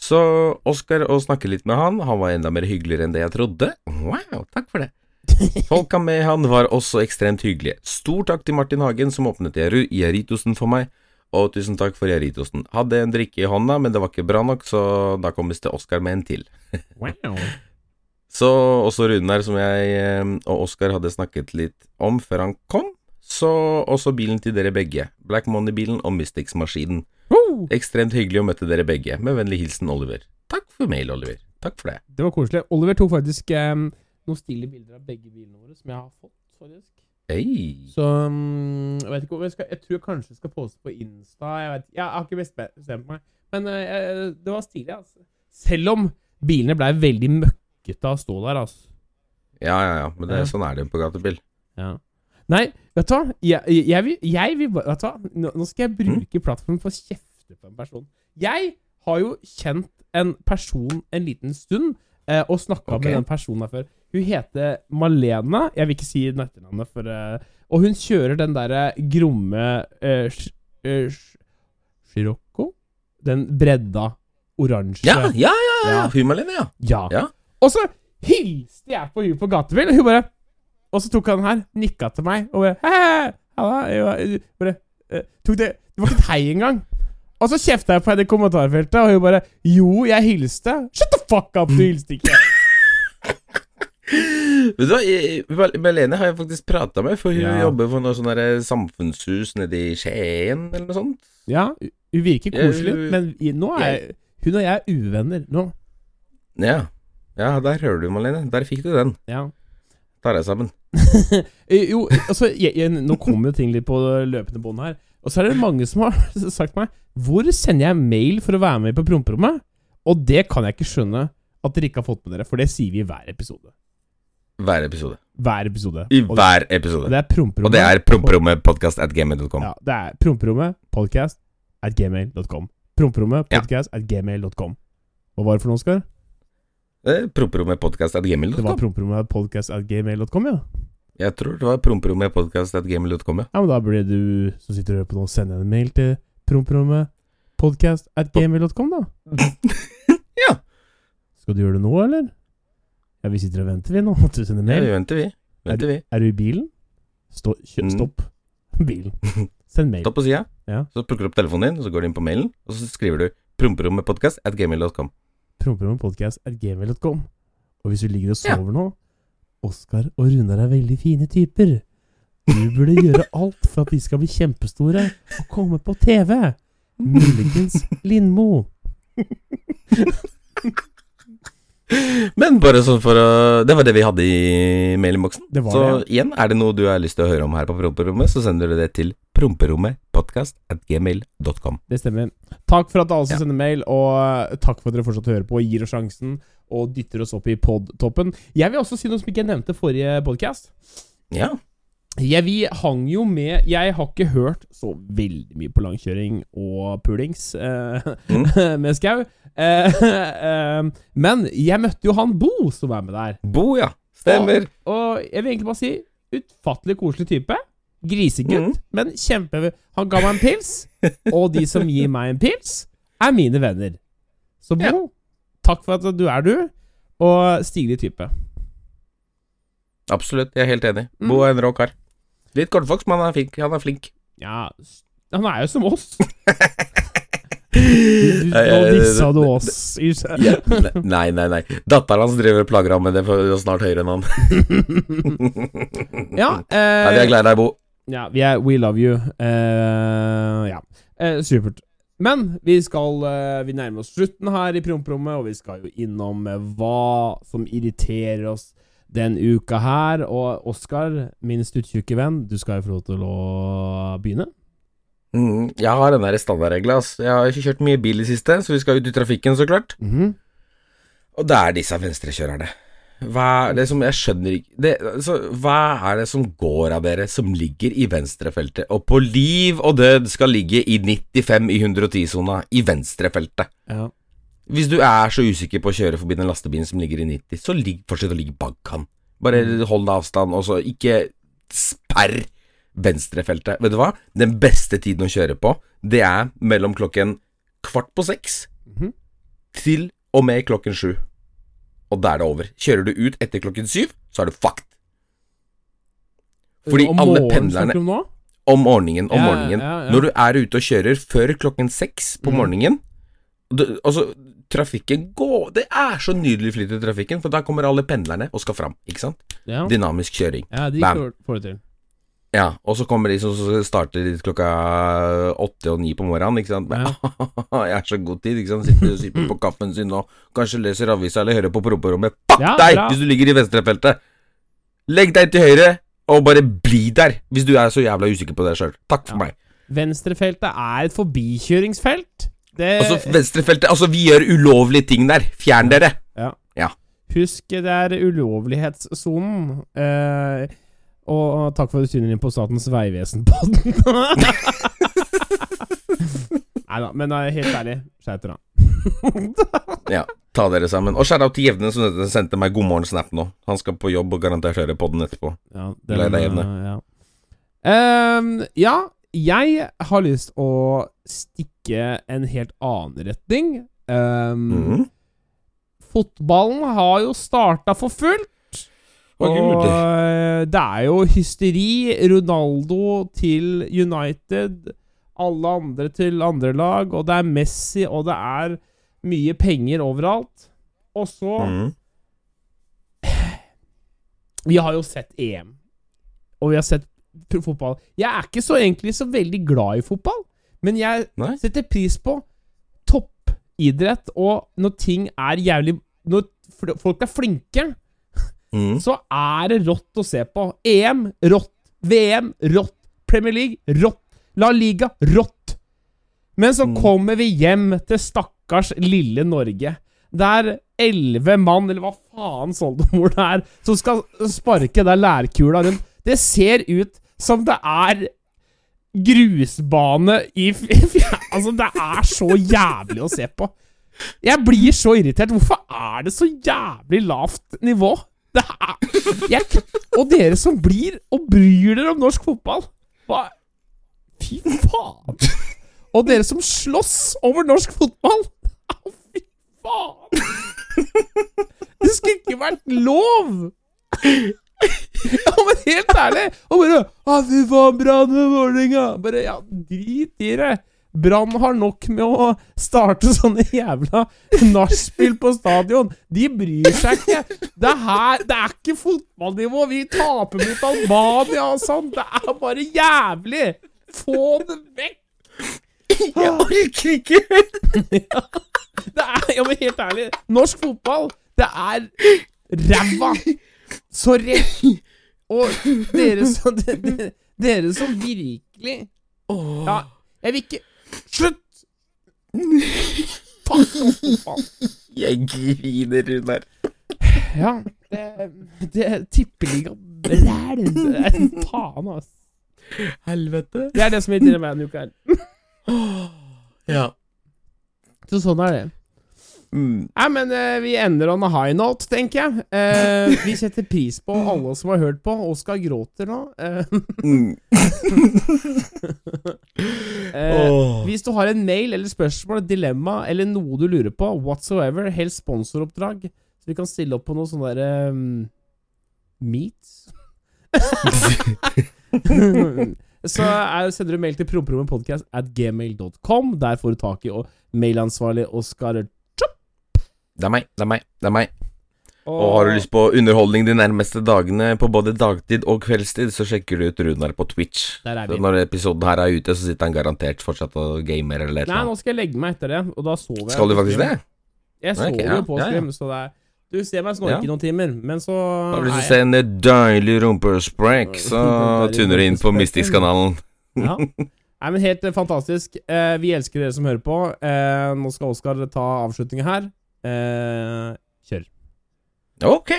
Så Oskar og snakke litt med han, han var enda mer hyggeligere enn det jeg trodde. Wow, takk for det. Folka med han var også ekstremt hyggelige. Stor takk til Martin Hagen som åpnet Jaritosen for meg, og tusen takk for Jaritosen. Hadde en drikke i hånda, men det var ikke bra nok, så da kom vi til Oskar med en til. Wow. Så også Runar, som jeg eh, og Oskar hadde snakket litt om før han kom. Så også bilen til dere begge. Black Money-bilen og Mystics-maskinen. Ekstremt hyggelig å møte dere begge. Med vennlig hilsen Oliver. Takk for mail, Oliver. Takk for det. Det var koselig. Oliver tok faktisk um, noen stille bilder av begge bilene våre, som jeg har fått, faktisk. Hey. Så um, jeg vet ikke hvor jeg skal Jeg tror jeg kanskje skal poste på Insta. Jeg, vet, jeg har ikke bestemt meg. Men uh, det var stilig, altså. Selv om bilene blei veldig møkkete av å stå der, altså. Ja, ja, ja. Men det, Ja. sånn er det på gatebil. Ja. Nei, vet du hva? Jeg, jeg, jeg, vil, jeg vil Vet du hva? Nå, nå skal jeg bruke plattformen for å kjefte på en person. Jeg har jo kjent en person en liten stund, eh, og snakka okay. med den personen her før. Hun heter Malena. Jeg vil ikke si etternavnet, for eh, Og hun kjører den derre gromme eh, eh, Scirocco? Den bredda oransje Ja, ja, ja! ja. Ja. Hun Malene, ja. ja. Ja. Og så hilste jeg på hun på gatebil, og hun bare Og så tok han den her, nikka til meg, og bare halla, bare eh, Tok det Det var ikke et hei engang. Og så kjefta jeg på henne i kommentarfeltet, og hun bare Jo, jeg hilste. Shut the fuck up, du hilste ikke. Vet du hva, Melene har jeg faktisk prata med, for hun Ja. jobber for noe sånn samfunnshus nede i Skien, eller noe sånt. Ja, hun virker Ja, koselig, hun- men nå er hun og jeg er uvenner nå. Ja. Ja, der hører du, Malene. Der fikk du den. Ja. Tar deg sammen. Eh, Jo, altså jeg, jeg, Nå kommer jo ting litt på løpende bånd her. Og så er det mange som har sagt meg Hvor sender jeg mail for å være med på promperommet? Og det kan jeg ikke skjønne at dere ikke har fått med dere, for det sier vi i hver episode. Hver episode. Hver episode. I Og hver episode. det er promperommet. Og det er promperommetpodkast at gmail.com. Ja, det er promperommet podcast at gmail.com. Promperommet at gmail.com. Hva var det for noe, Oskar? Eh, at gmail.com. Det var gmail.com. at gmail.com, ja. Jeg tror det var promperommet podcast ja. Ja, men da burde du som sitter og hører på nå, sende en mail til promperommet podcast da. Ja. Skal du gjøre det nå, eller? Ja, vi sitter og venter, vi nå. Du sender Ja, vi venter, vi. Venter, vi. Er du i bilen? Stå, kjø, Mm. stopp bilen. Send mail. Stopp på sida, Ja. så plukker du opp telefonen din, så går du inn på mailen, og så skriver du promperommet podcast at. Og hvis du ligger og Ja. sover nå Oskar og Runar er veldig fine typer. Du burde gjøre alt for at de skal bli kjempestore og komme på TV. Muligens Lindmo. Men bare sånn for å Det var det vi hadde i mailinnboksen. Så ja. igjen, er det noe du har lyst til å høre om her på promperommet, så sender du det til promperommetpodkastatgmail.com. Det stemmer. Takk for at alle som Ja. sender mail, og takk for at dere fortsatt hører på og gir oss sjansen og dytter oss opp i podtoppen. Jeg vil også si noe som ikke jeg nevnte forrige podkast. Ja. Jeg, vi hang jo med Jeg har ikke hørt så veldig mye på langkjøring og pulings eh, Mm. med Skau. Eh, eh, men jeg møtte jo han Bo som er med der. Bo, ja. Stemmer. Og jeg vil egentlig bare si utfattelig koselig type. Grisegutt, mm. men kjempe... Han ga meg en pils, og de som gir meg en pils, er mine venner. Så Bo, Ja. Takk for at du er du, og stilig type. Absolutt, jeg er helt enig. Mm. Bo er en rå kar. Litt kortvokst, men han er flink. Han er flink. Ja, han er jo som oss. Nå dissa du oss. Ja, nei, nei, nei. Datteren hans driver og plager ham med det, for hun er snart høyere enn han. Ja, Nei, vi er eh, glad i deg, Bo. ja, vi er We love you. Eh, ja, eh, supert. Men vi skal eh, Vi nærmer oss slutten her i promperommet, og vi skal jo innom eh, hva som irriterer oss den uka her. Og Oskar, min stuttjukke venn, du skal jo få lov til å begynne. Mm, jeg har den der standardregla. Jeg har ikke kjørt mye bil i siste, så vi skal ut i trafikken, så klart. Mhm. Og det er disse venstrekjørerne. Hva er det som Jeg skjønner ikke det, altså, Hva er det som går av dere som ligger i venstrefeltet, og på liv og død skal ligge i 95 i 110-sona i venstrefeltet? Ja. Hvis du er så usikker på å kjøre forbi den lastebilen som ligger i 90, så ligg, fortsett å ligge bak han. Bare hold deg avstand, og så ikke sperr venstrefeltet. Vet du hva? Den beste tiden å kjøre på, det er mellom klokken kvart på seks Mhm. til og med klokken sju. Og da er det over. Kjører du ut etter klokken syv, så er du fucked. Fordi Om alle pendlerne om? Om morgenen, om Ja, morgenen. ja, ja. Når du er ute og kjører før klokken seks på Mm. morgenen du, Altså, trafikken går Det er så nydelig flyt i trafikken, for da kommer alle pendlerne og skal fram, ikke sant? Ja, Dynamisk kjøring. ja de Bam. får det til. Ja, og så kommer de som starter klokka åtte og ni på morgenen, ikke sant. Ja. Jeg har så god tid, ikke sant. Sitter og sipper på kaffen sin og kanskje leser avisa eller hører på promperommet. Fuck Ja, deg bra. hvis du ligger i venstrefeltet! Legg deg til høyre, og bare bli der hvis du er så jævla usikker på deg sjøl. Takk for Ja. meg. Venstrefeltet er et forbikjøringsfelt. Det Altså, venstrefeltet Altså, vi gjør ulovlige ting der. Fjern dere. Ja. Husk, det er ulovlighetssonen. Eh, og, takk for at du tuner inn på Statens vegvesen-podden. den. Nei da, men eh, helt ærlig, skjerp dere. Ja, ta dere sammen. Og skjær av til Jevne, som sendte meg god morgen-snap nå. Han skal på jobb og garantert høre podden etterpå. Ja, den, Leila Jevne. eh, Ja. Um, ja, jeg har lyst å stikke en helt annen retning. Um, mm -hmm. Fotballen har jo starta for fullt. Og Gud. eh, det er jo hysteri. Ronaldo til United, alle andre til andre lag, og det er Messi, og det er mye penger overalt. Og så mm. Vi har jo sett EM, og vi har sett fotball. Jeg er ikke så egentlig så veldig glad i fotball, men jeg Nei? setter pris på toppidrett, og når ting er jævlig Når folk er flinke, Mhm. så er det rått å se på. EM rått. VM rått. Premier League rått. La Liga rått. Men så Mm. kommer vi hjem til stakkars lille Norge. Der elleve mann, eller hva faen oldemor det er, som skal sparke der lærkula rundt. Det ser ut som det er grusbane i Altså, det er så jævlig å se på. Jeg blir så irritert. Hvorfor er det så jævlig lavt nivå? Jeg, Og dere som blir og bryr dere om norsk fotball. Hva Fy faen. Og dere som slåss over norsk fotball. Fy faen. Det skulle ikke vært lov. Ja, men helt ærlig. Og bare Å, fy faen, Brann og Vålerenga. Bare, ja, drit i det. Brann har nok med å starte sånne jævla nachspiel på stadion. De bryr seg ikke. Det her Det er ikke fotballnivå. Vi taper mot Albania og sånn. Det er bare jævlig. Få det vekk. Jeg orker ikke! Det er, ja, men helt ærlig, norsk fotball, det er ræva. Sorry. Og dere som dere, dere som virkelig Ja, jeg vil ikke Slutt! Fotball. Jeg griner, Runar. Ja, det, det tippeliga er Faen, ass. Helvete. Det er det som irriterer meg denne uka her. Ja. Så sånn er det. Mm. Nei, men uh, vi ender on a high note, tenker jeg. Uh, vi setter pris på alle som har hørt på. Oskar gråter nå. Uh, eh, Hvis du har en mail eller spørsmål, dilemma eller noe du lurer på, whatsoever, helst sponsoroppdrag, så vi kan stille opp på noe sånn derre um, Meets? så er, sender du mail til prompromopodcast at gmail.com. Der får du tak i mailansvarlig Oskar. Det er meg, det er meg, det er meg. Og har du lyst på underholdning de nærmeste dagene på både dagtid og kveldstid, så sjekker du ut Runar på Twitch. Når episoden her er ute, så sitter han garantert fortsatt og gamer eller et Nei, nå skal jeg legge meg etter det, og da sover jeg. Skal du faktisk det? Jeg sover okay, jo på ja, ja. så det er Du ser meg snorke Ja. noen timer, men så Har du lyst til å se en deilig rumpesprekk, så tuner du inn på. Mystics-kanalen. Ja. Nei, men Helt eh, fantastisk. Eh, vi elsker dere som hører på. Eh, nå skal Oskar ta avslutninga her. Eh, kjør. Ok,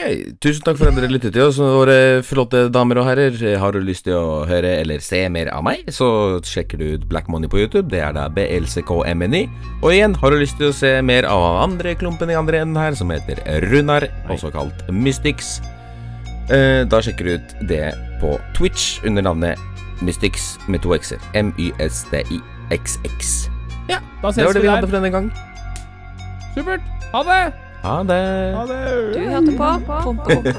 tusen takk for at dere lyttet til oss, våre flotte damer og herrer. Har du lyst til å høre eller se mer av meg, så sjekker du ut Black Money på YouTube. Det er da BLCKMNI. Og igjen, har du lyst til å se mer av andre klumpen i andre enden her, som heter Runar, også kalt Mystics, eh, da sjekker du ut det på Twitch under navnet Mystics med to x-er. M-y-s-t-i-x-x. Ja, da Det var det vi vi hadde for denne gang. Supert. Ha det! Ha det. Ha det. Du hørte på Promperommet.